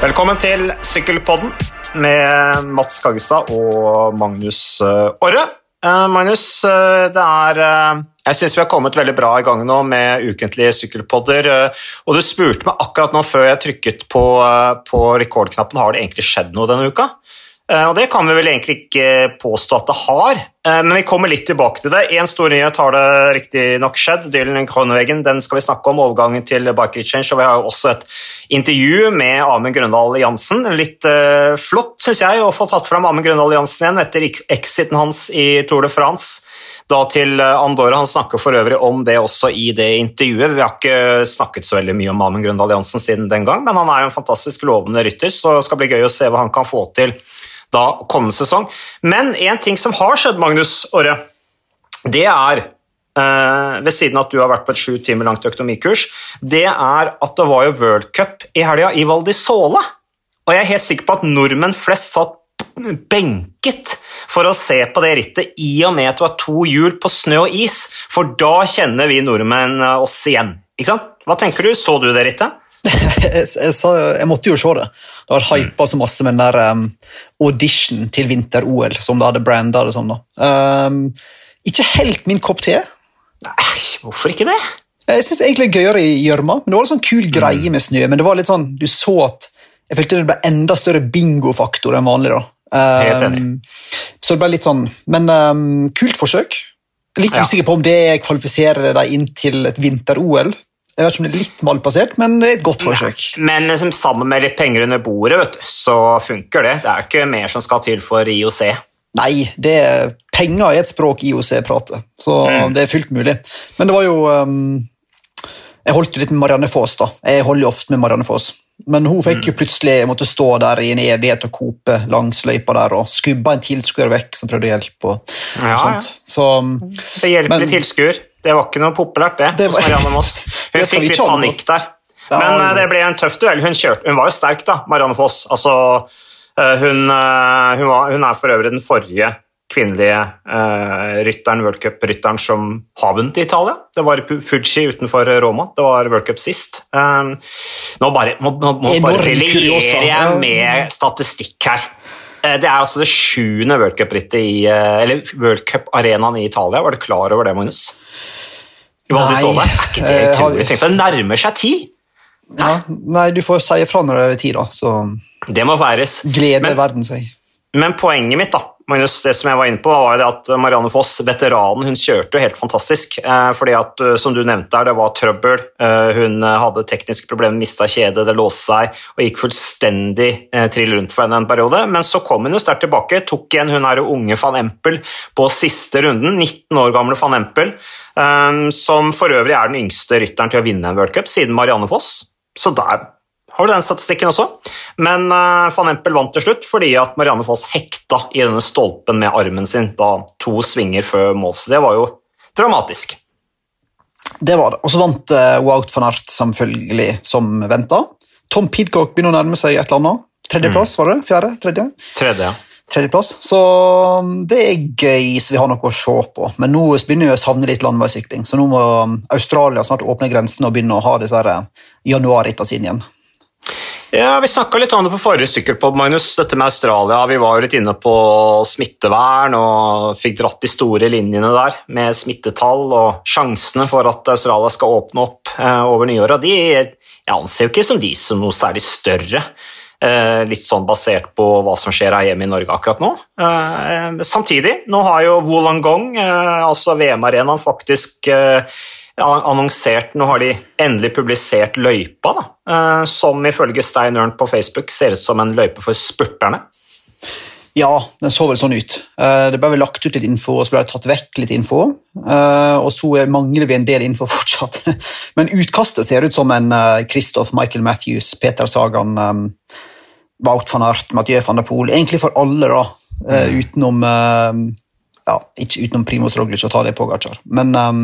Velkommen til Sykkelpodden med Mats Kaggestad og Magnus eh, Orre. Eh, Magnus, eh, det er Jeg syns vi har kommet veldig bra i gang nå med ukentlige sykkelpodder. Og du spurte meg akkurat nå før jeg trykket på, på rekordknappen har det egentlig skjedd noe denne uka. Og det kan vi vel egentlig ikke påstå at det har, men vi kommer litt tilbake til det. En stor nyhet har det riktignok skjedd. Dylan Kronvegen, den skal vi snakke om, overgangen til Bike Exchange. Og vi har jo også et intervju med Amund Grøndal Jansen. Litt uh, flott, syns jeg, å få tatt fram Amund Grøndal Jansen igjen etter ex- exiten hans i Tour de France. Da til eh, Andorra. Han snakker for øvrig om det også i det intervjuet. Vi har ikke snakket så veldig mye om Amund Grøndal Jansen siden den gang, men han er jo en fantastisk lovende rytter, så det skal bli gøy å se hva han kan få til da kommende sesong. Men en ting som har skjedd, Magnus Åre, det er eh, ved siden av at du har vært på et sju timer langt økonomikurs, det er at det var jo World Cup i helga i Val di Sole. Og jeg er helt sikker på at nordmenn flest satt benket for å se på det rittet i og med at det var to hjul på snø og is, for da kjenner vi nordmenn oss igjen. Ikke sant? Hva tenker du? Så du det rittet? Jeg, jeg, sa, jeg måtte jo se det. Det var hypa så masse med den der um, audition til vinter-OL, som det hadde branda det som. da. Um, ikke helt min kopp te. Nei, hvorfor ikke det? Jeg synes egentlig det er gøyere i gjørma, men det var en sånn kul greie med snø. Men det var litt sånn, du så at jeg følte det ble enda større bingofaktor enn vanlig. da. Um, Helt enig. Så det ble litt sånn, Men um, kult forsøk. Litt Ja. usikker på om det kvalifiserer deg inn til et vinter-OL. Jeg vet ikke om det er litt malplassert, men det er et godt forsøk. Men liksom, sammen med litt penger under bordet, vet du, så funker det. Det er ikke mer som skal til for IOC. Nei, det er, penger er et språk IOC prater, så Mm. det er fullt mulig. Men det var jo um, Jeg holdt jo litt med Marianne Foss, da. Jeg holder jo ofte med Marianne Foss. Men hun fikk Mm. jo plutselig måtte stå der i en evighet og kope langs løypa der og skubba en tilskuer vekk som prøvde å hjelpe. Og, Ja, sånt. Så det hjelper Men- tilskuer. Det var ikke noe populært, det, Det hos var- Marianne Moss. Hun fikk litt panikk der. Men eh, det ble en tøff duell. Hun, kjørte, hun var jo sterk, da, Marianne Foss. Altså, eh, hun, eh, hun, var, hun er for øvrig den forrige kvinnelige uh, rytteren, World Cup-rytteren som har vunnet i Italia. Det var Fuji utenfor Roma. Det var World Cup sist. Um, nå bare, må, må, må bare jeg med statistikk her. Eh, Det er altså det sjuende World Cup-rittet i eh, World i Italia. Var du klar over det, Magnus? Nei, Sole? Er ikke det eh, utrolig? Tenk på det, det nærmer seg ti! ja, Nei, du får si ifra når det er ti, da. Så Det må feires. gleder Men- verden seg. Men poenget mitt, da, Magnus, det som jeg var inne på, var at Marianne Foss, veteranen, hun kjørte jo helt fantastisk. Eh, fordi at, eh, som du nevnte her, det var trøbbel. Eh, hun hadde tekniske problemer, mista kjedet, det låste seg og gikk fullstendig trill rundt for henne en periode. Men så kom hun jo sterkt tilbake, tok igjen hun er jo unge van Empel på siste runden. 19 år gamle van Empel, som for øvrig er den yngste rytteren til å vinne en World Cup siden Marianne Foss. Så der har du den statistikken også. Men uh, van Empel vant til slutt fordi at Marianne Foss hekta i denne stolpen med armen sin da to svinger før mål. Så det var jo dramatisk. Det var det. Og så vant uh, Wout van Art selvfølgelig, som venta. Tom Pidcock begynner å nærme seg et eller annet. Tredjeplass, var det? Fjerde? Tredje? Tredje, ja. Tredjeplass. Så um, det er gøy, så vi har noe å se på. Men nå begynner vi å savne litt landeveissykling, så nå må um, Australia snart åpne grensene og begynne å ha disse uh, januarrittene sine igjen. Ja, Vi snakka litt om det på forrige sykkelpod, Magnus. Dette med Australia. Vi var jo litt inne på smittevern og fikk dratt de store linjene der med smittetall og sjansene for at Australia skal åpne opp eh, over nyåret. De jeg anser jo ikke som de som noe særlig større. Eh, litt sånn basert på hva som skjer her hjemme i Norge akkurat nå. Eh, samtidig, nå har jo Wollongong, eh, altså VM-arenaen, faktisk annonsert Nå har de endelig publisert løypa, da, eh, som ifølge Stein Ørn på Facebook ser ut som en løype for spurterne. Ja, den så vel sånn ut. Eh, Det ble vel lagt ut litt info, og så ble det tatt vekk litt info. Eh, Og så er- mangler vi en del info fortsatt. Men utkastet ser ut som en Christoph Michael Matthews, Peter Sagan, Wout van Art, Mathieu van der Poel. Egentlig for alle, da. eh, Utenom ja, Ikke utenom Primoz Roglic og Tadej Pogacar. Men um,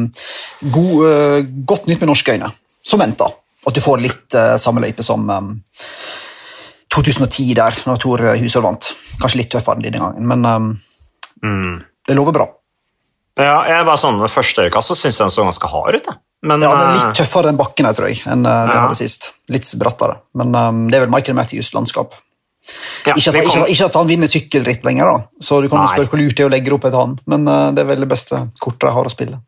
god, uh, godt nytt med norske øyne, som venta. At du får litt uh, samme løype som um, 2010 der, når Tor Hushold vant. Kanskje litt tøffere denne gangen, men um, det lover bra. Ja, jeg bare sånn Ved første øyekast så syns jeg den så ganske hard ut. Men, Ja, det er eh, litt tøffere den bakken her, tror jeg, enn uh, det Ja. det sist. Litt brattere. Men um, det er vel Michael Matthews-landskap. Ja, ikke, at- ikke, ikke at han vinner sykkelritt lenger, da. så du kan Nei. spørre hvor lurt det er å legge opp etter han. Men uh, det er vel det beste kortet jeg har å spille.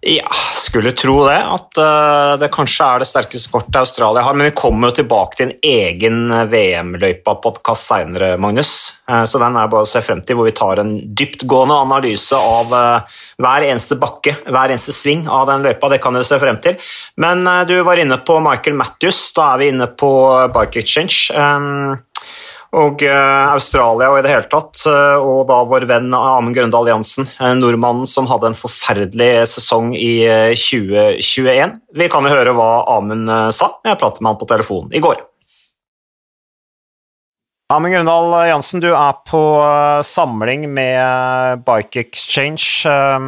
Ja, skulle tro det. At uh, det kanskje er det sterkeste kortet Australia har. Men vi kommer jo tilbake til en egen eh, VM-løypa-podkast seinere, Magnus. Uh, så den er bare å se frem til, hvor vi tar en dyptgående analyse av hver eneste bakke, hver eneste sving av den løypa. Det kan dere se frem til. Men du var inne på Michael Matthews. Da er vi inne på Bike Exchange. Um, og eh, Australia og i det hele tatt, eh, og da vår venn Amund Grøndal Jansen, eh, nordmannen som hadde en forferdelig sesong i eh, 2021. Vi kan jo høre hva Amund eh, sa. Jeg pratet med han på telefon i går. Amund Grøndal Jansen, du er på eh, samling med Bike Exchange eh,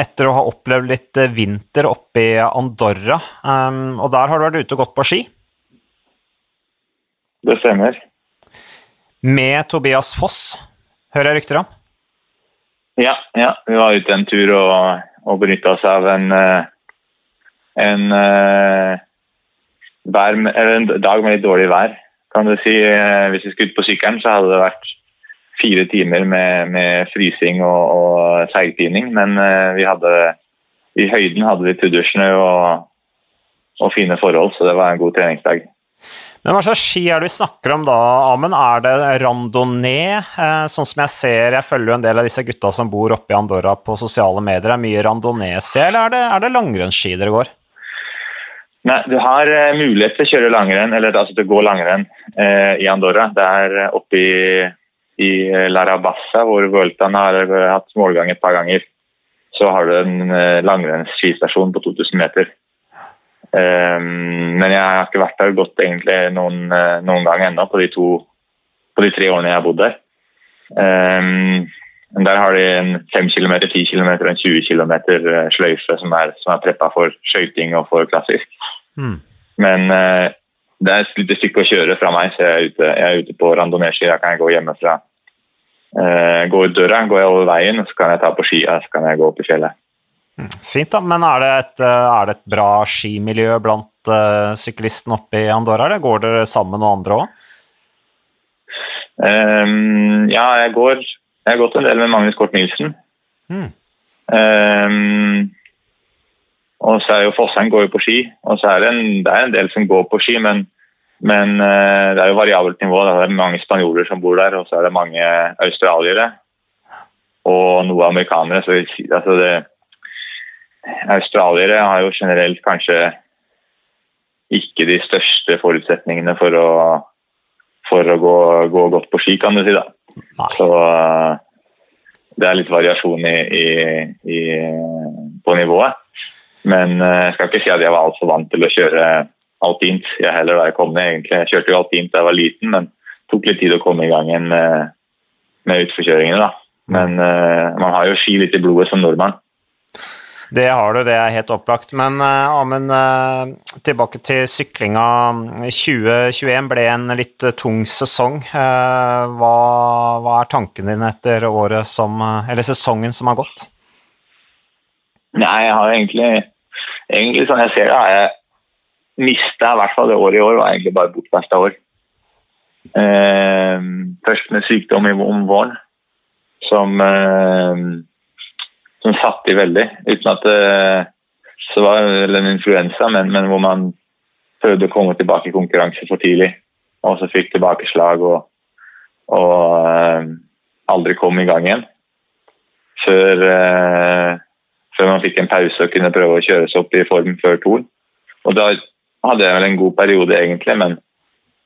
etter å ha opplevd litt eh, vinter oppe i Andorra. eh, Og der har du vært ute og gått på ski Det stemmer. Med Tobias Foss, hører jeg rykter om. Ja, ja, vi var ute en tur og, og benytta oss av en, en, en, eh, en dag med litt dårlig vær. Kan du si. Eh, Hvis vi skulle ut på sykkelen, så hadde det vært fire timer med, med frysing og, og seigpining. Men eh, vi hadde, i høyden hadde vi puddersnø og, og fine forhold, så det var en god treningsdag. Men hva slags ski er det vi snakker om da, Amund? Er det randonee? Eh, sånn som jeg ser, jeg følger jo en del av disse gutta som bor oppe i Andorra på sosiale medier. Er det mye randonee-ski, eller er det, er det langrennsski dere går? Nei, du har eh, mulighet til å kjøre langrenn, eller altså til å gå langrenn eh, i Andorra. Det er eh, oppe i, i Larabassa, hvor Vueltaen har eh, hatt målgang et par ganger. Så har du en eh, langrennsskistasjon på 2000 meter. Ehm, men jeg har ikke vært der godt egentlig noen, eh, noen gang ennå på på de tre årene jeg har bodd der. Ehm, der har de en 5 km, 10 km og en 20 km sløyfe som er, som er preppa for skøyting og for klassisk. Mm. Men eh, det er et lite stykke å kjøre fra meg, så jeg er ute, jeg er ute på randonee-ski. Da kan jeg gå hjemmefra. går gå ut døra, går jeg over veien, så kan jeg ta på skia så kan jeg gå opp i fjellet. Fint, da. Men er det et, eh, er det et bra skimiljø blant uh, syklistene oppe i Andorra, eller går dere sammen med noen andre òg? Um, ja, jeg går Jeg har gått en del med Magnus Kort Nilsen. Mm. Um, og så er jo Fossheim går jo på ski, og så er det en, det er en del som går på ski, men, men uh, det er jo variabelt nivå. Det er mange spanjoler som bor der, og så er det mange australiere og noe amerikanere. Så vi- altså det, australiere har jo generelt kanskje ikke de største forutsetningene for å, for å gå, gå godt på ski, kan du si. da. Så eh, det er litt variasjon i, i, i, på nivået. Men eh, jeg skal ikke si at jeg var altfor vant til å kjøre alpint. Jeg heller da jeg kom ned, egentlig. Jeg kjørte jo alpint da jeg var liten, men tok litt tid å komme i gang med, med utforkjøringene. da. Men uh, man har jo ski litt i blodet som nordmann. Det har du, det er helt opplagt. Men uh, Amund, eh, tilbake til syklinga. 2021 ble en litt eh, tung sesong. Eh, hva, hva er tanken din etter som, eh, sesongen som har gått? Nei, jeg har egentlig Egentlig sånn jeg ser det, har jeg mista i hvert fall det året i år. var egentlig bare bortkasta år. Eh, først med sykdom i om våren, som, eh, som satt i veldig. Uten at det så var det en influensa, men, men hvor man prøvde å komme tilbake i konkurranse for tidlig. Og så fikk tilbakeslag og, og eh, aldri kom i gang igjen. Før eh, før man fikk en pause og kunne prøve å kjøre seg opp i form før Toren. Og da hadde jeg vel en god periode, egentlig, men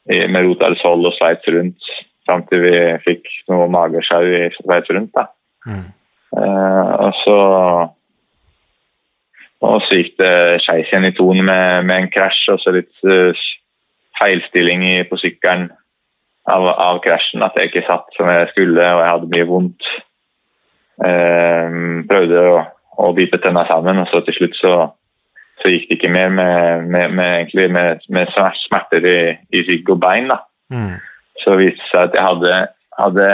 med Rotar Rotalshold og Sveits rundt fram til vi fikk noe magesjau i Sveits rundt. da. Mm. Eh, og så og så gikk det skeis igjen i Toren med, med en krasj og så litt uh, feilstilling i, på sykkelen av, av krasjen. At jeg ikke satt som jeg skulle, og jeg hadde mye vondt. Eh, prøvde å, å bite tenna sammen, og så til slutt så, så gikk det ikke mer med, med, med, med, med smerter i, i rygg og bein. da. Mm. Så viste det seg at jeg hadde, hadde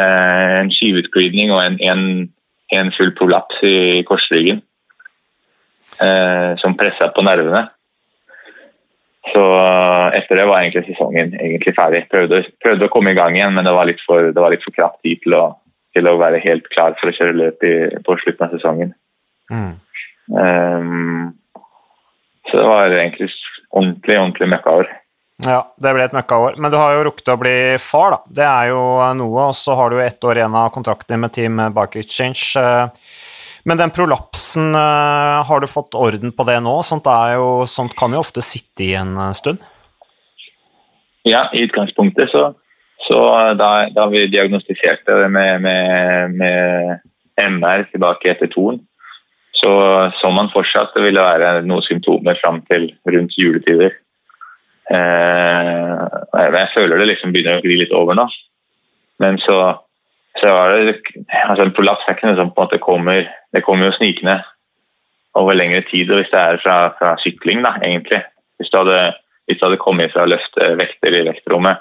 en skiveutglidning og en, en, en full prolaps i korsryggen. eh, som pressa på nervene. Så eh, etter det var egentlig sesongen egentlig ferdig. Prøvde, prøvde å komme i gang igjen, men det var litt for, det var litt for knapp tid til å, til å, være helt klar for å kjøre løp i, på slutten av sesongen. Mm. Um, så det var egentlig ordentlig, ordentlig møkkaår. Ja, det ble et møkkaår. Men du har jo rukket å bli far, da. Det er jo noe. Og så har du jo ett år igjen av kontrakten med Team Bike Exchange. Men den prolapsen, eh, har du fått orden på det nå? Sånt, jo, sånt kan jo ofte sitte i en eh, stund? Ja, i utgangspunktet så, så da, da, vi diagnostiserte det med, med, med MR tilbake etter toren, så så man fortsatt det ville være noen symptomer fram til rundt juletider. Eh, jeg føler det liksom begynner å gli litt over nå. Men så, så var det altså En prolaps er ikke noe som på en måte kommer Det kommer jo snikende over lengre tid. og Hvis det er fra, fra sykling, da, egentlig. Hvis du hadde, hvis du hadde kommet fra å løfte vekter i vektrommet,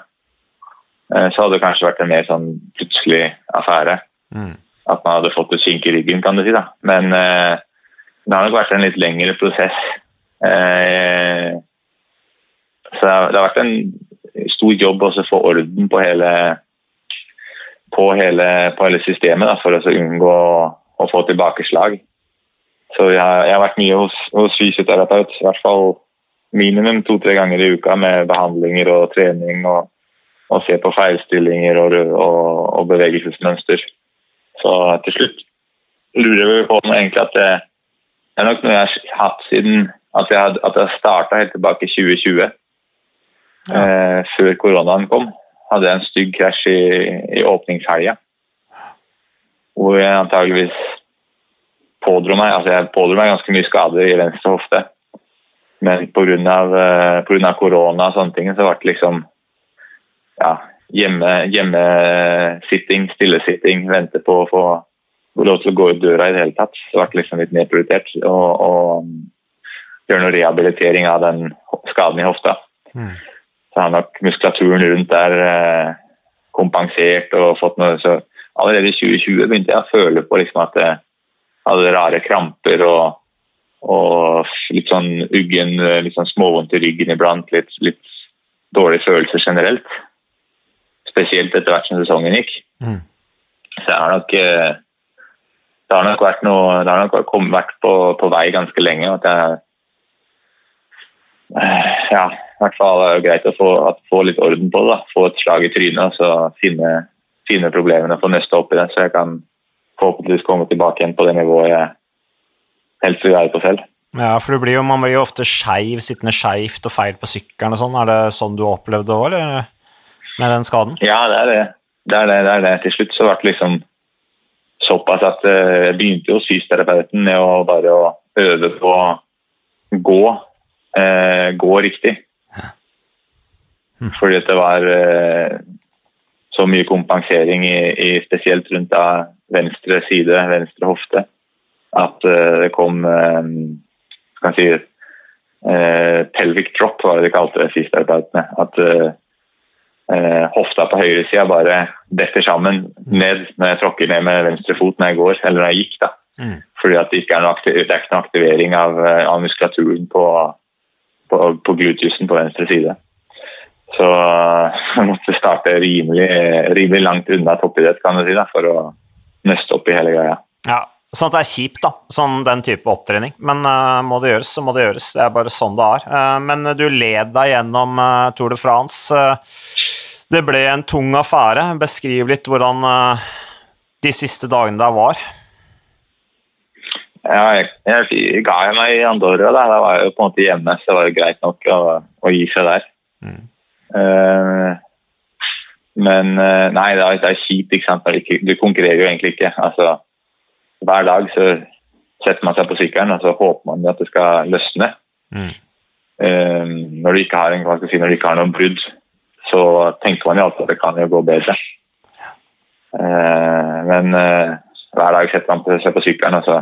eh, så hadde det kanskje vært en mer sånn plutselig affære. Mm. At man hadde fått et kink i ryggen, kan du si. da. Men eh, det har nok vært en litt lengre prosess. Eh, så det har vært en stor jobb å få orden på hele, på hele, på hele systemet da, for å unngå å få tilbakeslag. Så jeg har, jeg har vært mye hos, hos fysioterapeut, i hvert fall minimum to-tre ganger i uka med behandlinger og trening og, og se på feilstillinger og, og, og, bevegelsesmønster. Så til slutt lurer vi på om egentlig at det, det er nok noe jeg har hatt siden at jeg, at jeg starta helt tilbake i 2020. Ja. Eh, før koronaen kom, hadde en stygg krasj i, i åpningshelga. Hvor jeg antageligvis pådro meg altså jeg pådro meg ganske mye skader i venstre hofte. Men pga. Uh, korona og sånne ting, så ble det liksom ja, hjemme, hjemmesitting, stillesitting, vente på å få lov til å gå ut døra i det hele tatt. Så ble liksom litt nedprioritert å gjøre noe rehabilitering av den skaden i hofta. Mm så har nok muskulaturen rundt der eh, kompensert og fått noe så Allerede i 2020 begynte jeg å føle på liksom at jeg hadde rare kramper og, og litt sånn uggen, litt sånn småvondt i ryggen iblant. Litt, litt dårlig følelse generelt. Spesielt etter hvert som sesongen gikk. Mm. Så jeg har nok eh, det har nok vært noe Det har nok vært på, på vei ganske lenge. at jeg eh, ja, i hvert fall er det greit å få, få, litt orden på det. Da. Få et slag i trynet og finne, finne problemene få nøste opp i det. Så jeg kan forhåpentligvis komme tilbake igjen på det nivået jeg helst vil være på selv. Ja, for blir jo, man blir jo ofte skeiv, sittende skeivt og feil på sykkelen og sånn. Er det sånn du opplevde det òg, eller? Med den skaden? Ja, det er det. Det er det. det, er det. Til slutt så ble det liksom såpass at eh, jeg begynte hos fysioterapeuten med å bare å øve på å gå, eh, gå riktig. Mm. Fordi det var uh, så mye kompensering i, i, spesielt rundt venstre side, venstre hofte, at uh, det kom uh, kan si, pelvic drop, var det de kalte det sist arbeidene. At hofta på høyresida bare detter sammen ned når jeg tråkker ned med venstre fot når jeg går, eller når jeg gikk. da. Mm. Fordi at det ikke er noe, er ikke noe aktivering av, av muskulaturen på, på, på glutusen på venstre side. Så jeg måtte starte rimelig, rimelig langt unna toppidrett kan du si, da, for å nøste opp i hele greia. Ja, Sånn at det er kjipt, da, sånn den type opptrening. Men uh, må det gjøres, så må det gjøres. Det er bare sånn det er. Uh, men du led deg gjennom uh, Tour de France. det ble en tung affære. Beskriv litt hvordan de siste dagene der var. Ja, jeg, jeg ga meg i Andorra. Da. da var jeg jo på en måte hjemme, så det var jo greit nok å, å gi seg der. Mm. Eh, men eh, nei, det er, det er kjipt. ikke sant? Du konkurrerer jo egentlig ikke. Altså, hver dag så setter man seg på sykkelen og så håper man at det skal løsne. Mm. Uh, når, du ikke har en, si, når du ikke har noen brudd, så tenker man jo alltid at det kan jo gå bedre. Men hver dag setter man seg på sykkelen, og så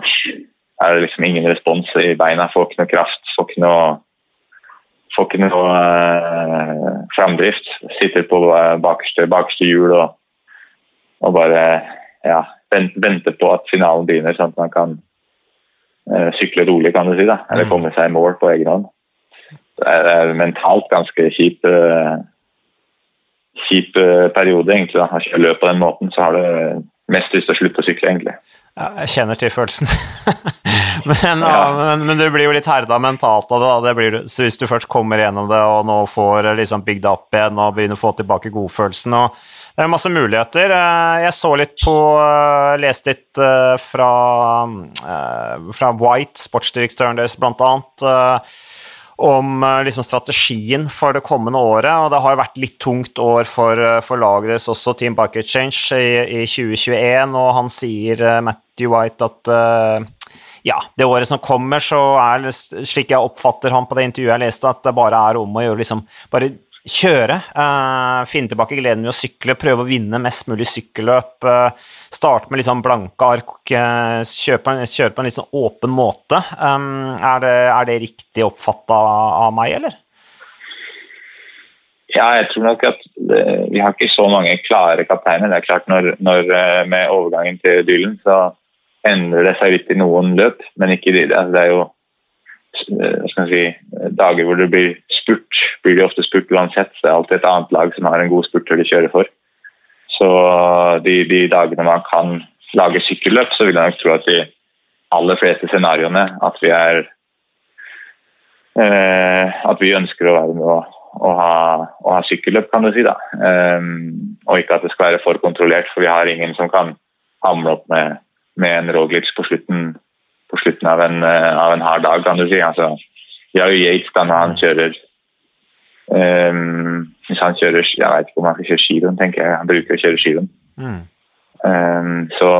er det liksom ingen respons i beina. Får ikke noe kraft, får ikke noe får ikke noe eh, framdrift. Sitter på uh, bakerste, bakerste hjul og, og bare ja, venter på at finalen begynner, sånn at man kan eh, sykle rolig, kan du si. da, Eller Mm. komme seg i mål på egen hånd. Det er, mentalt ganske kjip eh, kjip periode, egentlig. da, Å kjøre løp på den måten, så har du mest lyst til å slutte å sykle, egentlig. Ja, jeg kjenner til følelsen. men, ja. Men, men du blir jo litt herda mentalt av det. det blir, så hvis du først kommer gjennom det og nå får eh, liksom bygd det opp igjen og begynner å få tilbake godfølelsen og Det er masse muligheter. Eh, Jeg så litt på eh, Leste litt fra, fra White, sportsdirektøren deres, blant annet. Om eh, liksom, strategien for det kommende året. og Det har vært litt tungt år for, eh, for laget deres også, Team Bike Exchange, i, i 2021. Og han sier, eh, Matthew White, at uh, ja, det året som kommer, så er slik jeg oppfatter han på det intervjuet jeg leste, at det bare er om å gjøre liksom bare kjøre. Uh, finne tilbake gleden ved å sykle, prøve å vinne mest mulig sykkelløp. Uh, starte med litt sånn blanke ark, eh, kjøre på en, kjøre på en litt sånn åpen måte. Um, er, det, er det riktig oppfatta av meg, eller? Ja, jeg tror nok at det, vi har ikke så mange klare kapteiner. Det er klart når, når Med overgangen til Dylan så endrer det seg litt i noen løp, men ikke i de. Altså, det er jo eh, hva skal man si, dager hvor det blir spurt. Blir de ofte spurt uansett. Det er alltid et annet lag som har en god spurter de kjører for. Så de, de dagene man kan lage sykkelløp, så vil jeg nok tro at de aller fleste scenarioene at vi er eh, At vi ønsker å være med å, å, ha, å ha sykkelløp, kan du si. da. Um, og ikke at det skal være for kontrollert, for vi har ingen som kan hamle opp med, med en Roglic på slutten, på slutten av, en, eh, av en hard dag, kan du si. Altså, vi har jo Yates da når han kjører um, Hvis han kjører Jeg vet ikke om han skal kjøre skirenn, tenker jeg. Han bruker å kjøre skirenn. Mm. Um, så,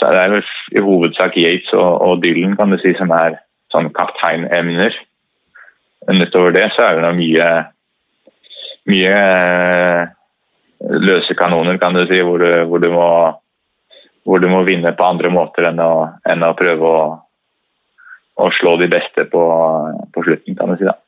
så det er vel i hovedsak Yates og, og Dylan kan du si, som er sånn kapteinemner. Men utover det så er det mye mye eh, løse kanoner, kan du si, hvor du, hvor du, må, hvor du må vinne på andre måter enn å, enn å prøve å, å slå de beste på, på slutten, kan du si. da.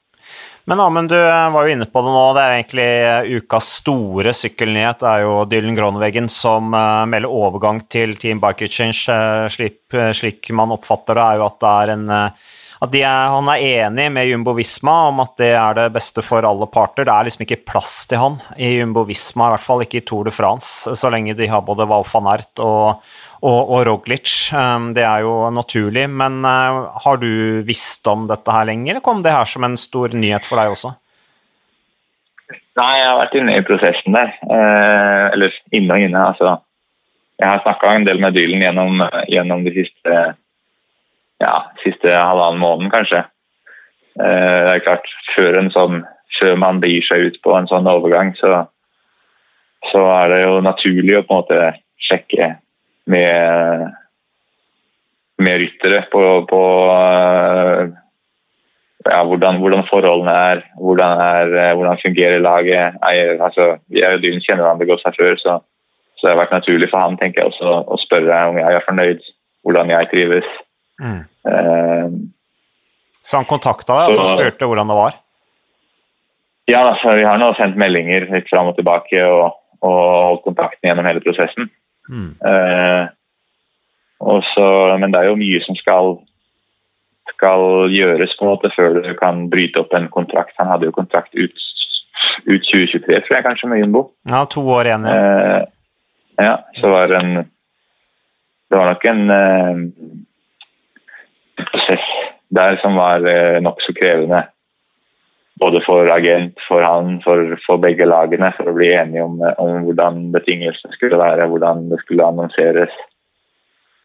Men Amund, du var jo inne på det nå. Det er egentlig eh, ukas store sykkelnyhet. Det er jo Dylan Gronwegen som eh, melder overgang til Team Bike Exchange. Eh, Slik, eh, man oppfatter det, er jo at det er en eh, at er, han er enig med Jumbo Visma om at det er det beste for alle parter. Det er liksom ikke plass til han i Jumbo Visma, i hvert fall ikke i Tour de France, så lenge de har både Val van Ert og, og, og Roglic. Um, Det er jo naturlig, men uh, har du visst om dette her lenge, eller kom det her som en stor nyhet for deg også? Nei, jeg har vært inne i prosessen der. Eh, eller inne og inne. altså. Jeg har snakka en del med Dylan gjennom, gjennom de siste, ja, siste halvannen måneden, kanskje. Eh, det er klart, før, sånn, før man begir seg ut på en sånn overgang, så, så er det jo naturlig å på en måte sjekke med, med ryttere på, på eh, ja, hvordan, hvordan forholdene er, hvordan, er, eh, hvordan fungerer laget. Jeg, altså, jeg og Dylan kjenner hverandre godt fra før, så, så det har vært naturlig for han tenker jeg, også, å spørre om jeg er fornøyd, hvordan jeg trives. Mm. Uh, Så han kontakta deg og så spurte hvordan det var? ja, altså, Vi har nå sendt meldinger litt fram og tilbake og, og holdt kontakten gjennom hele prosessen. Mm. Uh, så- men det er jo mye som skal, skal gjøres på en måte før du kan bryte opp en kontrakt. Han hadde jo kontrakt ut, ut 2023, tror jeg kanskje, med Jumbo. Ja, to år igjen. Ja. Uh, ja, så var det en Det var nok en eh, prosess der som var eh, nokså krevende. Både for agent, for han, for, for begge lagene, for å bli enige om, om hvordan betingelsene skulle være, hvordan det skulle annonseres.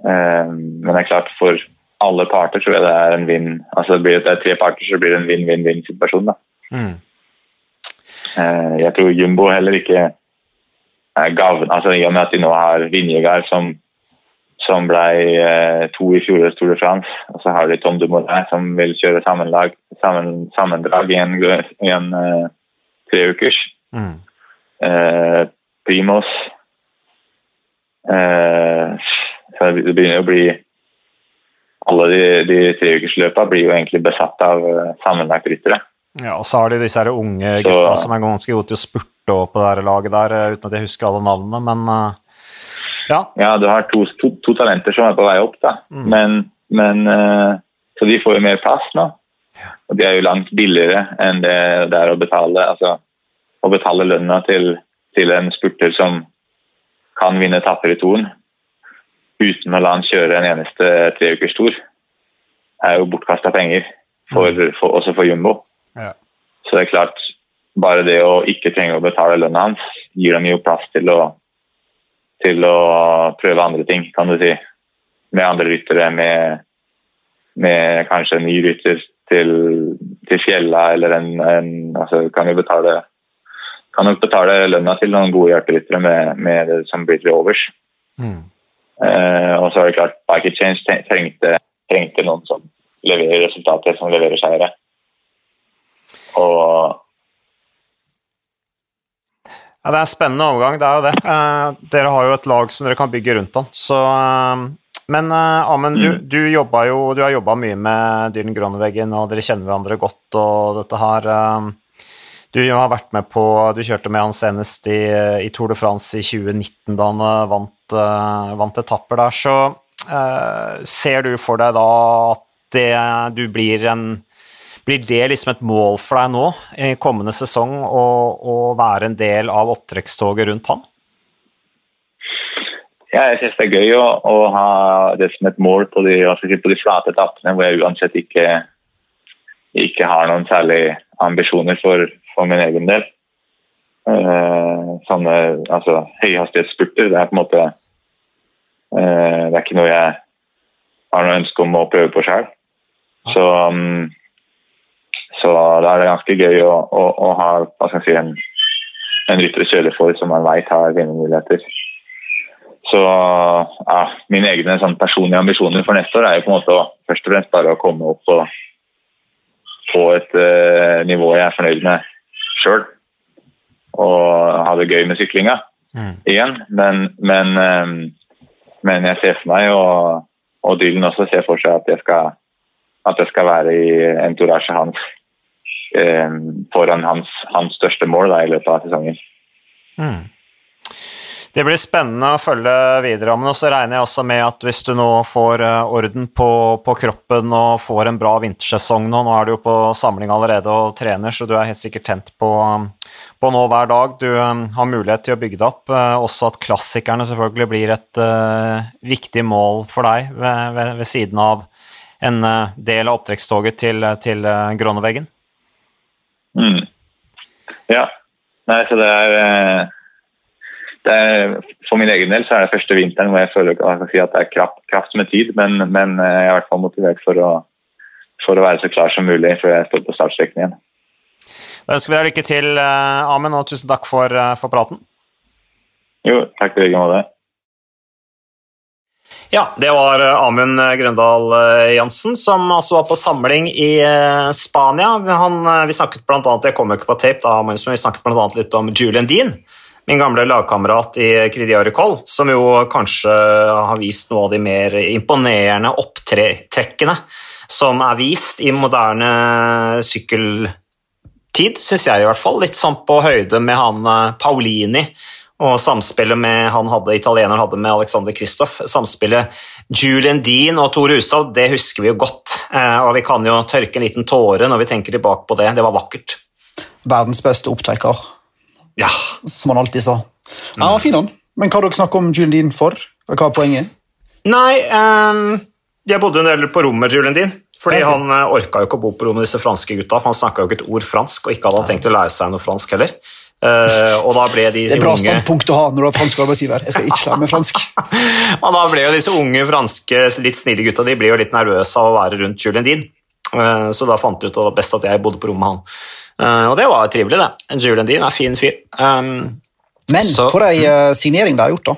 Eh, men det er klart, for alle parter tror jeg det er en vinn. Altså det blir det tre parter, så blir det en vinn-vinn-vinn-situasjon. da. Mm. Eh, Jeg tror Jumbo heller ikke er gavn, altså I og med at de nå har Vinjegard som, som ble eh, to i fjorårets Tour de France, og så har de Tom Dumoulin som vil kjøre sammenlag, sammen, sammendrag i en, i en eh, treukers. Mm. Eh, Primos eh, så Det begynner å bli Alle de, de treukersløpa blir jo egentlig besatt av sammenlagtryttere. Ja, og så har de disse her unge Så- gutta som er ganske gode til å spurte på det her laget der, uten at jeg husker alle navnene, men ja. Ja, du har to, to, to talenter som er på vei opp, da. Mm. Men Men, eh, så de får jo mer plass nå. Og de er jo langt billigere enn det det er å betale altså, å betale lønna til, til en spurter som kan vinne etapper i Toren uten å la han kjøre en eneste treukerstur, er jo bortkasta penger, for, for, også for Jumbo. Ja. Så det er klart, bare det å ikke trenge å betale lønna hans, gir dem jo plass til å, til å prøve andre ting, kan du si. Med andre ryttere, med, med kanskje en ny rytter til, til Fjella, eller en, en altså, kan jo betale kan nok betale lønna til noen gode hjerteryttere med, med det som blir til overs. Mm. Eh, og så er det klart, Bike Change trengte, trengte noen som leverer resultater, som leverer seire. Og Ja, Det er en spennende overgang, det er jo det. Eh, dere har jo et lag som dere kan bygge rundt han. Så, eh, men eh, Amund, du, du, jo, du har jobba mye med Dyren Groneveggen, og dere kjenner hverandre godt. og dette her... Du har vært med på, du kjørte med han senest i, i Tour de France i 2019, da han vant, uh, vant etapper der. Så uh, ser du for deg da at det, du blir en blir det liksom et mål for deg nå i kommende sesong å, å være en del av opptrekkstoget rundt han? Ja, jeg synes det er gøy å, å, ha det som et mål på de, si, på de flate etappene hvor jeg uansett ikke, ikke har noen særlige ambisjoner for, for min egen del. Uh, sånne altså, høyhastighetsspurter, det er på en måte uh, Det er ikke noe jeg har noe ønske om å prøve på sjøl. Så, um, så da er det ganske gøy å, å, å ha hva skal jeg si, en, en rytter å kjøre for som man vet har vinnermuligheter. Så ja, mine egne sånn, personlige ambisjoner for neste år er jo på en måte å, først og fremst bare å komme opp på, på et uh, nivå jeg er fornøyd med sjøl og ha det gøy med syklinga mm. igjen. Men, men, um, men, jeg ser for meg, og, og Dylan også ser for seg, at jeg skal, at jeg skal være i entourage hans foran hans, hans, største mål da, i løpet av sesongen. Mm. Det blir spennende å følge videre, men så regner jeg også med at hvis du nå får eh, orden på, på, kroppen og får en bra vintersesong nå, nå er du jo på samling allerede og trener, så du er helt sikkert tent på, på nå hver dag. Du har mulighet til å bygge det opp. Også at klassikerne selvfølgelig blir et uh, viktig mål for deg ved, ved, ved siden av en del av opptrekkstoget til, til Gråneveggen. Mm. Ja. Nei, så det er er, for min egen del så er det første vinteren hvor jeg føler jeg si at det er kraft, kraft med tid, men, men, jeg er i hvert fall motivert for å, for å være så klar som mulig før jeg står på startstreken igjen. Da ønsker vi deg lykke til, eh, Amund, og tusen takk for, eh, for praten. Jo, takk i like måte. Ja, det var eh, Amund Grøndal Jansen, som altså var på samling i Spania. Han, vi snakket blant annet, Jeg kom ikke på tape, da, men vi snakket bl.a. litt om Julian Dean min gamle lagkamerat i Cridiaricol, som jo kanskje har vist noe av de mer imponerende opptrekkene som er vist i moderne sykkeltid, syns jeg i hvert fall. Litt sånn på høyde med han eh, Paulini og samspillet med han hadde, italieneren hadde med Alexander Kristoff. Samspillet Julian Dean og Tor Hushovd, det husker vi jo godt. Eh, og vi kan jo tørke en liten tåre når vi tenker tilbake på det. Det var vakkert. Verdens beste opptaker, Ja. Som han alltid sa. Han var fin, han. Men hva har dere snakket om Julian Dean for? Hva er poenget? Nei, um, jeg bodde en del på rommet med Julian Dean. Fordi. Han uh, orka jo ikke å bo på rommet med disse franske gutta, for han snakka jo ikke et ord fransk, og ikke hadde han tenkt å lære seg noe fransk heller. Uh, og da ble de Det er bra unge... standpunkt å ha når du har fransk arbeidsgiver. Jeg skal ikke lære meg fransk. og da ble jo disse unge franske, litt snille gutta de ble jo litt nervøse av å være rundt Julian Dean. Uh, så da fant de ut at det best at jeg bodde på rommet med han. Uh, og det var trivelig, det. Julian Dean er fin fyr. Um, Men så, for ei signering de har gjort, da.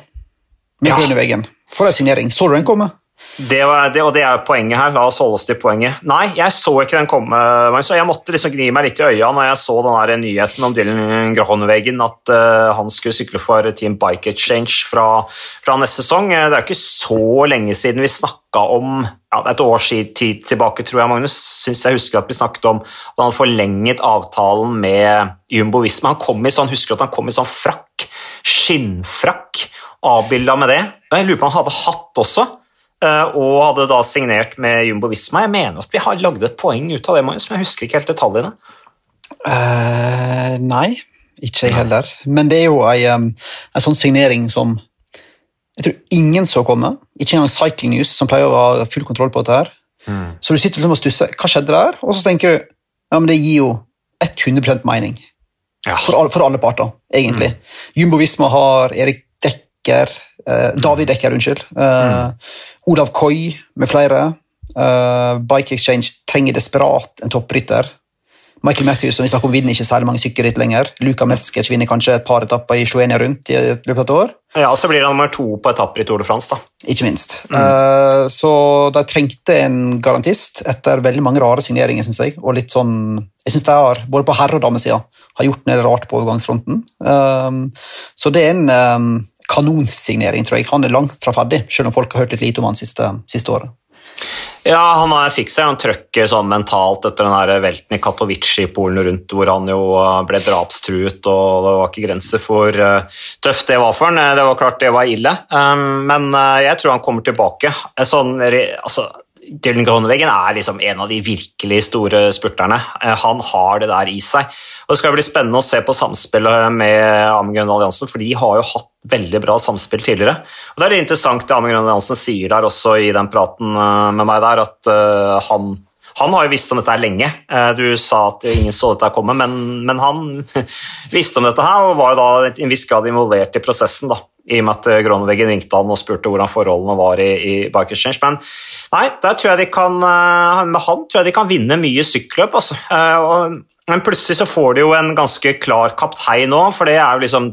Med ja. veggen. For ei signering. Så du den komme? Det, var, det, og det er poenget her. La oss holde oss til poenget. Nei, jeg så ikke den komme. Så jeg måtte liksom gni meg litt i øya når jeg så den nyheten om Dylan Grohonveggen, at uh, han skulle sykle for Team Bike Exchange fra, fra, neste sesong. Det er ikke så lenge siden vi snakka om ja, et års tid tilbake, tror jeg, Magnus. Syns jeg husker at vi snakket om at han forlenget avtalen med Jumbo Visma. Han kom i sånn, husker at han kom i sånn frakk, skinnfrakk, avbilda med det. Jeg lurer på om han hadde hatt også. Eh, og hadde da signert med Jumbo Visma. Jeg mener at vi har lagd et poeng ut av det, Marius, men jeg husker ikke helt detaljene. Uh, nei, ikke jeg heller. Men det er jo ei, um, en sånn signering som jeg tror ingen så komme. Ikke engang Cycling News, som pleier å ha full kontroll på dette. her. Så du sitter liksom og stusser. Hva skjedde der? Og så tenker du ja, men det gir jo 100 mening. Ja. For, alle, for alle parter, egentlig. Jumbo Visma har Erik Dekker, David Dekker, unnskyld. Eh, Olav Koi med flere. Eh, Bike Exchange trenger desperat en topprytter. Michael Matthews som vi snakker om, vinner ikke særlig mange sykkelritt lenger. Luka Meskic vinner kanskje et par etapper i Slovenia rundt i løpet av et år. Ja, så blir han nummer to på etapper i Tour de France, da. Ikke minst. Eh, så de trengte en garantist etter veldig mange rare signeringer, syns jeg. Og litt sånn Jeg syns de har, både på herre- og damesida, har gjort noe rart på overgangsfronten. Uh, så det er en eh, kanonsignering, tror jeg. Han er langt fra ferdig, selv om folk har hørt litt lite om han siste, siste året. Ja, han har- fikk seg en trøkk sånn mentalt etter den velten i Katowice i Polen rundt, hvor han jo eh, ble drapstruet, og det var ikke grenser for eh, tøft det var for han. Det var klart det var ille, Um, men eh, jeg tror han kommer tilbake. Sånn, altså, Dylan Groneveggen er liksom en av de virkelig store spurterne. Eh, Han har det der i seg. Og Det skal bli spennende å se på samspillet med Amund Alliansen, for de har jo hatt veldig bra samspill tidligere. Og Det er litt interessant det Amund Alliansen sier der også i den praten eh, med meg der, at eh, han han har jo visst om dette her lenge. Du sa at ingen så dette komme, men, men han visste om dette her og var jo da i en viss grad involvert i prosessen. da, I og med at Groneveggen ringte han og spurte hvordan forholdene var i, i Bike Exchange. Men nei, der tror jeg de kan, eh, med han tror jeg de kan vinne mye sykkelløp. Altså. Eh, Men plutselig så får de jo en ganske klar kaptein nå, for det er jo liksom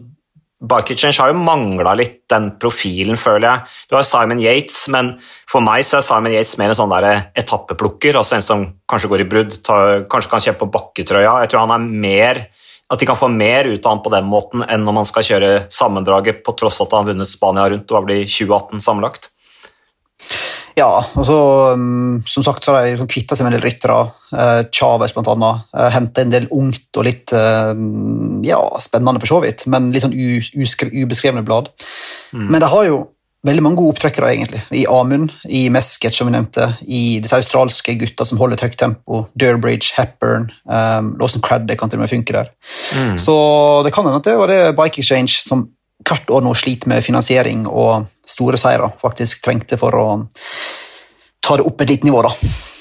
Bike Exchange har jo mangla litt den profilen, føler jeg. Du har Simon Yates, men for meg så er Simon Yates mer en sånn der etappeplukker. altså En som kanskje går i brudd, tar, kanskje kan kjempe på bakketrøya. Jeg tror han er mer at de kan få mer ut av han på den måten enn når man skal kjøre sammendraget, på tross av at han har vunnet Spania rundt. Det var vel i 2018 sammenlagt. Ja, og så um, som sagt så har de liksom kvitta seg med en del ryttere. Uh, Chávez bl.a. Uh, Henta en del ungt og litt eh, ja, spennende for så vidt, men litt sånn ubeskrevne blad. Men de har jo veldig mange gode opptrekkere, egentlig. I Amund, i Mesket, som vi nevnte, i disse australske gutta som holder et høyt tempo. Durbridge, Hepburn, um, Lawson Craddock kan til og med funke der. Så det kan hende at det var det Bike Exchange som hvert år nå sliter med finansiering og store seire faktisk trengte for å ta det opp et lite nivå. da.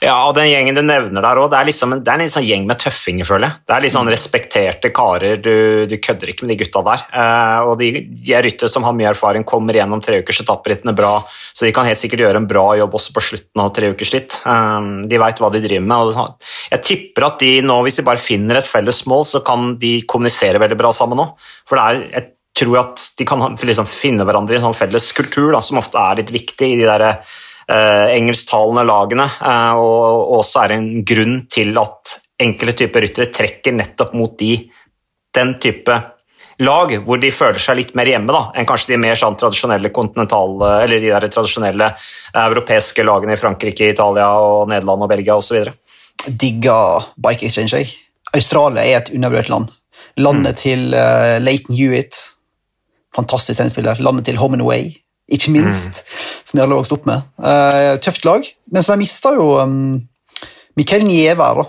Ja, og den gjengen du nevner der òg, det liksom en, det er en sånn gjeng med tøffinger, føler jeg. Det er sånn respekterte karer, du, du kødder ikke med de gutta der. Eh, og de, de er ryttere som har mye erfaring, kommer gjennom treukers etapperittene bra, så de kan helt sikkert gjøre en bra jobb også på slutten av treukersritt. Eh, de veit hva de driver med. og jeg tipper at de nå, hvis de bare finner et felles mål, så kan de kommunisere veldig bra sammen nå. For det er, jeg tror at de kan liksom finne hverandre i en sånn felles kultur, da, som ofte er litt viktig i de der engelsktalende lagene, eh, og, og også er en grunn til at enkelte typer ryttere trekker nettopp mot de, den type lag hvor de føler seg litt mer hjemme da, enn kanskje de mer sånn tradisjonelle kontinentale, eller de der tradisjonelle eh, europeiske lagene i Frankrike, Italia, og Nederland og Belgia osv. Digger Bike Exchange. jeg. Australia er et undervurdert land. Landet til uh, Leighton Hewitt, fantastisk tennisspiller. Landet til Homenaway, ikke minst, som de hadde har vokst opp med. Uh, tøft lag, men så de mista jo um, Mikkel Nieve her, da.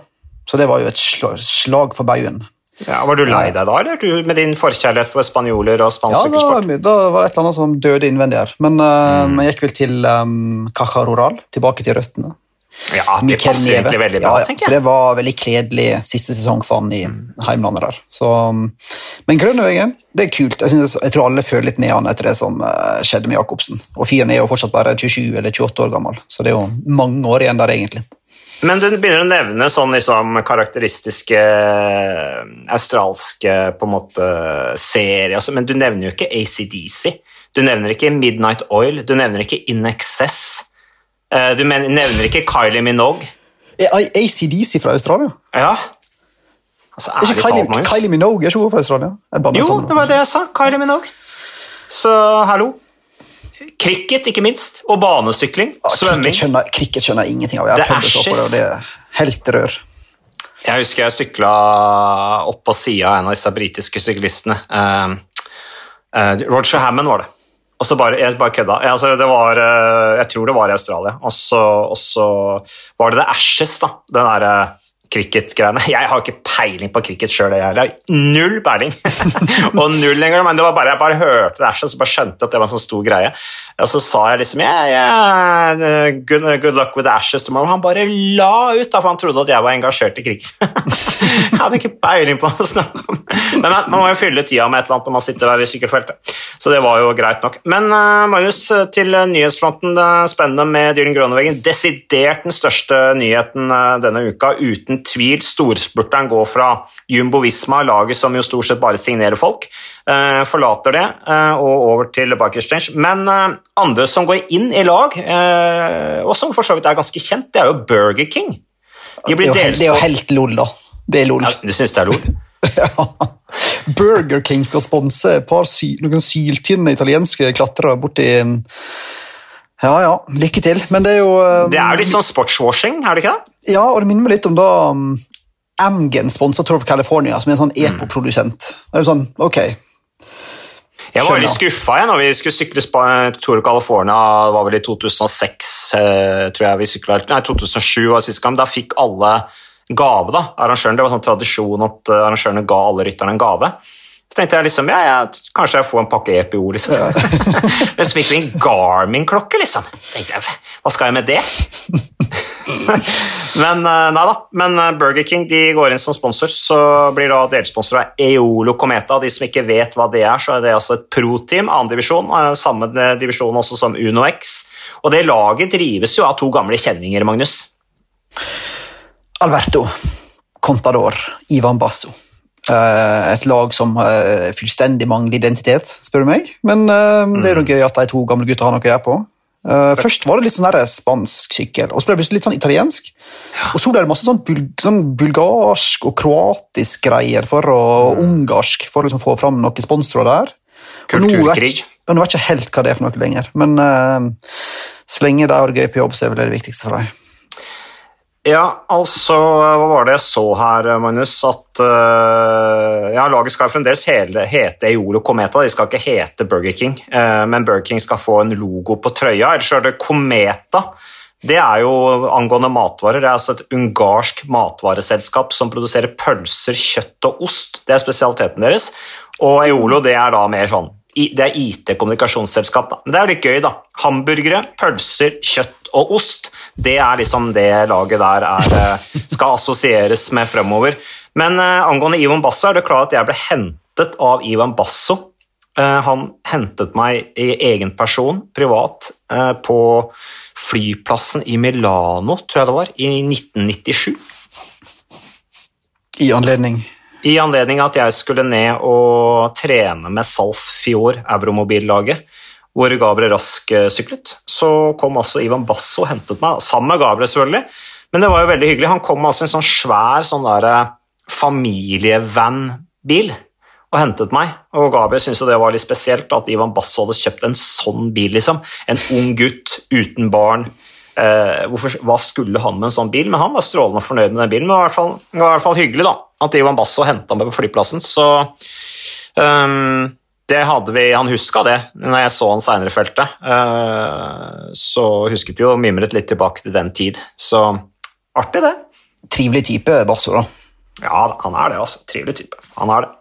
Så det var jo et sla- slag for baugen. Ja, var du lei deg da, eller? Du, med din forkjærlighet for spanjoler og spansk Ja, da, da var det et eller annet som døde innvendig her. Men uh, jeg gikk vel til um, Caja Rural, tilbake til røttene. Ja, det Mikkel passer Nieve. egentlig veldig bra, ja, ja. tenker Så det var veldig kledelig siste sesong for han i heimlandet der. Så, um, men Grønnevegen, det er kult. Jeg, synes, jeg tror alle føler litt med han etter det som uh, skjedde med Jacobsen. Og fyren er jo fortsatt bare 27 eller 28 år gammel, så det er jo mange år igjen der, egentlig. Men du begynner å nevne sånn liksom karakteristiske eh, australske på en måte serier, altså, men du nevner jo ikke ACDC. Du nevner ikke Midnight Oil, du nevner ikke In Excess. Eh, Du nevner ikke Kylie Minogue. Er ACDC fra Australia? Ja. Altså, Er ikke Kylie, talt. Kylie Minogue er ikke hun fra Australia? Jo, det var det jeg sa. Kylie Minogue. Så hallo. Cricket, ikke minst. Og banesykling. Ah, Svømming. Cricket skjønner, jeg ingenting av. Jeg har prøvd å se på det, og det er helt rør. Jeg husker jeg sykla opp på sida av en av disse britiske syklistene. Eh, eh, Roger Hammond var det. Og så bare, jeg bare kødda. Jeg, altså, var, eh, jeg tror det var i Australia. Og så, og så var det The Ashes, da. Den derre cricket-greiene. Jeg har ikke peiling på cricket sjøl, jeg heller. null peiling. og null engang, men det var bare, jeg bare hørte det og bare skjønte at det var en sånn stor greie. Og så sa jeg liksom yeah, yeah, good, good, luck with the ashes tomorrow. Han bare la ut, da, for han trodde at jeg var engasjert i cricket. jeg hadde ikke peiling på å snakke om Men man, man må jo fylle tida med et eller annet når man sitter der i sykkelfeltet. Så det var jo greit nok. Men uh, Marius, til nyhetsfronten. Det Spennende med Dylan Grønneveggen. Desidert den største nyheten uh, denne uka. Uten tvil storspurteren går fra Jumbo Visma, laget som jo stort sett bare signerer folk, eh, forlater det eh, og over til Bike Exchange. Men eh, andre som går inn i lag, og som for så vidt er ganske kjent, det er jo Burger King. De er det er jo helt lol, da. Det er lol. Ja, du syns det er lol? ja. Burger King skal sponse et par sy noen syltynne italienske klatrere borti ja, ja. Lykke til. Men det er jo um, Det er litt sånn sportswashing, er det ikke det? Ja, og det minner meg litt om da um, Amgen sponsa Tour of California, som er en sånn mm. epoprodusent. Det er jo sånn, ok. Jeg var veldig skuffa når vi skulle sykle Tour of California, det var vel i 2006, eh, tror jeg vi sykla Nei, 2007 var sist gang. Da fikk alle gave, da. Arrangøren, det var sånn tradisjon at eh, arrangørene ga alle rytterne en gave. Så tenkte jeg liksom, ja, ja kanskje jeg får en pakke EPO, liksom. Ja. Men så fikk vi en Garmin-klokke, liksom. tenkte jeg, Hva skal jeg med det? Men eh, nei da. Men eh, Burger King de går inn som sponsor, så blir da delsponsor av Eolo Cometa. De som ikke vet hva det er, så er det altså et pro-team, annen divisjon. Samme divisjon også som UnoX. Og det laget drives jo av to gamle kjenninger, Magnus. Alberto Contador Ivan Basso. Eh, et lag som uh, fullstendig mangler identitet, spør du meg. Men uh, det er jo mm. gøy at de to gamle gutta har noe å gjøre på. Uh, først var det litt sånn der spansk sykkel, og så ble det litt sånn italiensk. Og så ble det masse sånn, bul sånn bulgarsk og kroatisk greier for å, og ungarsk for å liksom få fram noen sponsorer der. Kulturkrig. Og nå vet jeg ikke helt hva det er for noe lenger, men så lenge de har det gøy på jobb, så er vel det det viktigste for dem. Ja, altså Hva var det jeg så her, Magnus? At uh, ja, laget skal fremdeles hele, hete Eolo Cometa. De skal ikke hete Burger King, uh, men Burger King skal få en logo på trøya. Ellers er det Cometa. Det er jo angående matvarer. Det er altså et ungarsk matvareselskap som produserer pølser, kjøtt og ost. Det er spesialiteten deres. Og Eolo det er da mer sånn det er IT-kommunikasjonsselskap. Men det er jo litt gøy, da. Hamburgere, pølser, kjøtt og ost. Det er liksom det laget der er, eh, skal assosieres med fremover. Men uh, angående Ivan Basso er det klart at jeg ble hentet av Ivan Basso. Uh, han hentet meg i egen person, privat, uh, på flyplassen i Milano, tror jeg det var, i 1997. I anledning? I anledning at jeg skulle ned og trene med Salf Fior, Euromobillaget, hvor Gabriel Rask eh, syklet, så kom altså Ivan Basso og hentet meg, sammen med Gabriel selvfølgelig. Men det var jo veldig hyggelig. Han kom altså i en sånn svær sånn eh, familievan-bil og hentet meg. Og Gabriel syntes det var litt spesielt at Ivan Basso hadde kjøpt en sånn bil. liksom. En ung gutt uten barn. Eh, hvorfor, hva skulle han med en sånn bil? Men han var strålende fornøyd med den bilen. Men det var i hvert fall, i hvert fall hyggelig da, at Ivan Basso henta meg på flyplassen. Så um, det hadde vi, Han huska det når jeg så han seinere i feltet. Uh, så husket vi jo mimret litt tilbake til den tid. Så artig, det. Trivelig type, Basso, da. Ja, han er det, altså. Trivelig type. Han er det.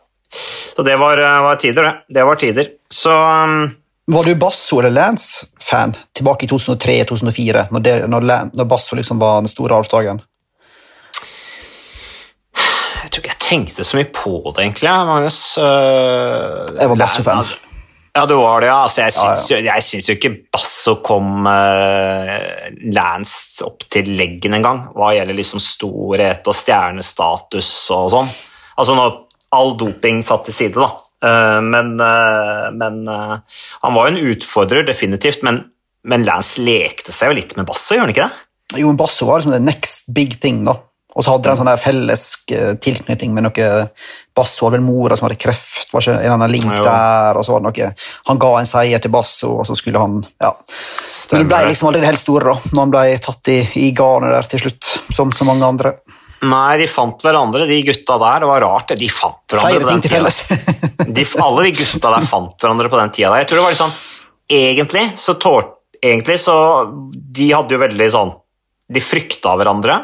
Så det var, eh, var tider, det. Det var tider. Så um, var du Basso eller Lance-fan tilbake i 2003-2004, når, når, når, Basso liksom var den store avslagen? Jeg tror ikke jeg tenkte så mye på det, egentlig. Magnus. Jeg var Basso-fan. Altså, ja, du var det, ja. Altså, jeg, syns, ja, ja. jeg syns jo ikke Basso kom uh, Lance opp til leggen engang, hva gjelder liksom storhet og stjernestatus og sånn. Altså når all doping satt til side, da. Uh, men, uh, men han var jo en utfordrer, definitivt. Men, men, Lance lekte seg jo litt med Basso, gjør han ikke det? Jo, men Basso var liksom the next big thing, da. Og så hadde de en sånn der felles tilknytning med noe Basso hadde vel mora som hadde kreft, var ikke en annen link ja, der, og så var det noe Han ga en seier til Basso, og så skulle han Ja. Stemmer. Men det ble liksom aldri det helt store, da, når han ble tatt i, i garnet der til slutt, som så mange andre. Nei, de fant hverandre, de gutta der. Det var rart, De fant hverandre Flere ting til felles. de, alle de gutta der fant hverandre på den tida. Jeg tror det var liksom egentlig så tålte Egentlig så De hadde jo veldig sånn De frykta hverandre.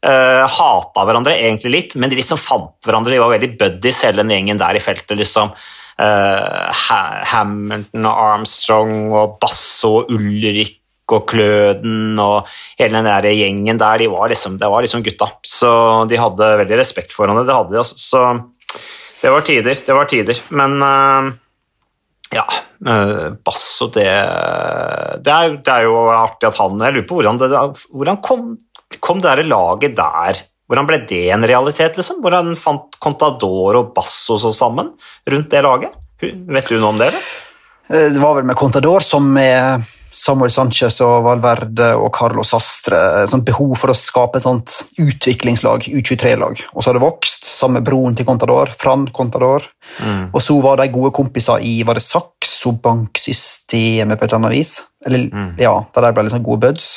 Uh, hata hverandre egentlig litt, men de liksom fant hverandre. De var veldig buddies, hele den gjengen der i feltet. liksom. Uh, Hamilton og Armstrong og Basso og Ulrik og Kløden og hele den der gjengen der, de var liksom, det var liksom gutta. Så de hadde veldig respekt for hverandre. Det hadde de, altså. Så det var tider, det var tider. Men uh, ja, Basso, det, det, er, det, er, jo artig at han Jeg lurer på hvordan, det, hvordan kom, kom det der laget der Hvordan ble det en realitet, liksom? Hvordan fant Contador og Basso så sammen rundt det laget? Vet du noe om det? eller? Eh, det var vel med Contador som med Samuel Sanchez og Valverde og Carlos Astre. Sånt behov for å skape et sånt utviklingslag, U23-lag. Og så har det vokst, sammen med broren til Contador, Fran Contador. Mm. Og så var de gode kompiser i var det Saxo Bank-systemet på et eller annet vis. Eller, mm. ja, Der de ble liksom gode buds.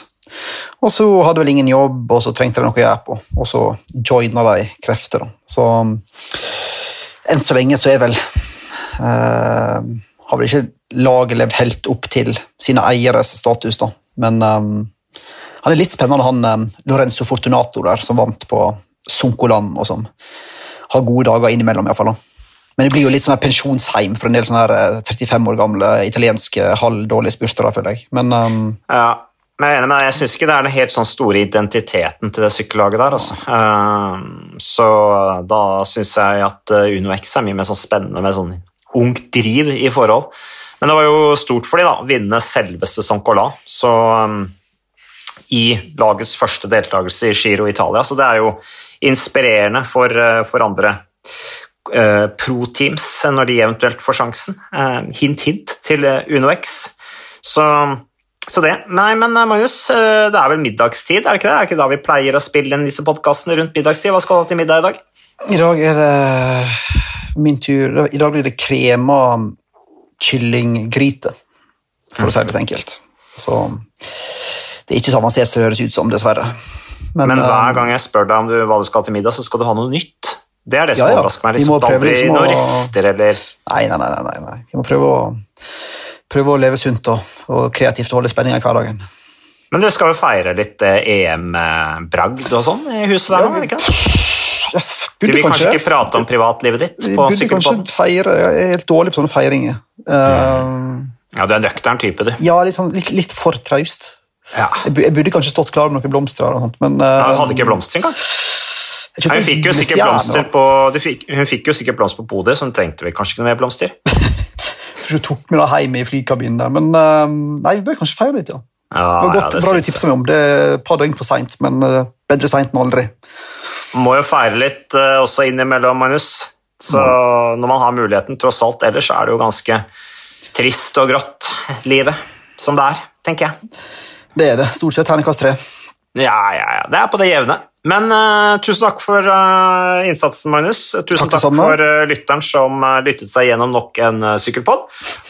Og så hadde vel ingen jobb, og så trengte de noe å gjøre på. Og så joina de krefter. Da. Så enn så lenge så er vel uh, Har vel ikke laget levd helt opp til sine eieres status, da. Men um, han er litt spennende, han um, Lorenzo Fortunato der, som vant på Sunkoland, og som har gode dager innimellom, iallfall. Men det blir jo litt sånn pensjonsheim for en del sånne 35 eh, år gamle italienske halvdårlige spurtere, føler jeg. Men um, ja. Men jeg jeg syns ikke det er den helt sånn store identiteten til det sykkellaget der. Altså. Uh, så da syns jeg at eh, Uno X er mye mer sånn spennende med sånn ungt driv i forhold. Men det var jo stort for dem å vinne selveste Soncola så, um, i lagets første deltakelse i Giro Italia. Så det er jo inspirerende for, uh, for andre uh, pro-teams når de eventuelt får sjansen. Uh, hint, hint til Uno X. Så, så, det. Nei, men uh, Magnus, uh, det er vel middagstid, er det ikke det? Er det ikke da vi pleier å spille inn disse podkastene rundt middagstid? Hva skal du ha til middag i dag? I dag er det min tur. I dag blir det krema kyllinggryte, for å si det litt enkelt. Så det er ikke så avansert som det høres ut som, dessverre. Men, Men hver eh, gang jeg spør deg om du, hva du skal ha til middag, så skal du ha noe nytt. Det er det som ja, ja. overrasker meg. Liksom, prøve liksom, noen rester eller nei, nei, nei, nei, nei. Vi må prøve å, prøve å leve sunt og, og kreativt og holde spenninga i hverdagen. Men du skal jo feire litt eh, EM-bragd og sånn i huset der er ikke det? du vil kanskje, kanskje ikke prate om privatlivet ditt? på Burde kanskje feire, Jeg er helt dårlig på sånne feiringer. Uh, ja, Du er en nøktern type, du. Ja, litt, sånn, litt, litt for traust. Ja. Jeg burde kanskje stått klar med noen blomster. og sånt, men... Ja, hadde ikke blomster engang? Hun fikk, jo sikkert blomster på, fikk, hun fikk jo sikkert blomster på podiet, så hun trengte vel kanskje ikke noe mer blomster. jeg ikke du tok med det hjem i flykabinen der, men uh, nei, vi bør kanskje feire litt, ja. ja det var godt, ja, det bra du tipsa meg om. Det er et par døgn for seint, men uh, bedre seint enn aldri. Må jo feire litt uh, også innimellom, Magnus. Så mm. når man har muligheten, tross alt ellers, er det jo ganske trist og grått, livet, som det er, tenker jeg. Det er det. Stort sett terningkast tre. Ja, ja, ja. Det er på det jevne. Men uh, tusen takk for uh, innsatsen, Magnus. Tusen takk, takk for uh, lytteren som lyttet seg gjennom nok en sykkelpod.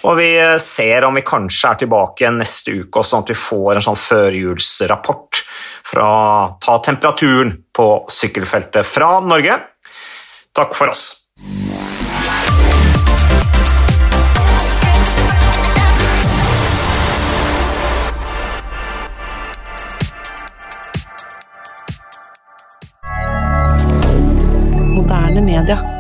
Og vi ser om vi kanskje er tilbake neste uke, også, sånn at vi får en sånn førjulsrapport fra Ta temperaturen på sykkelfeltet fra Norge. Takk for oss. moderne media.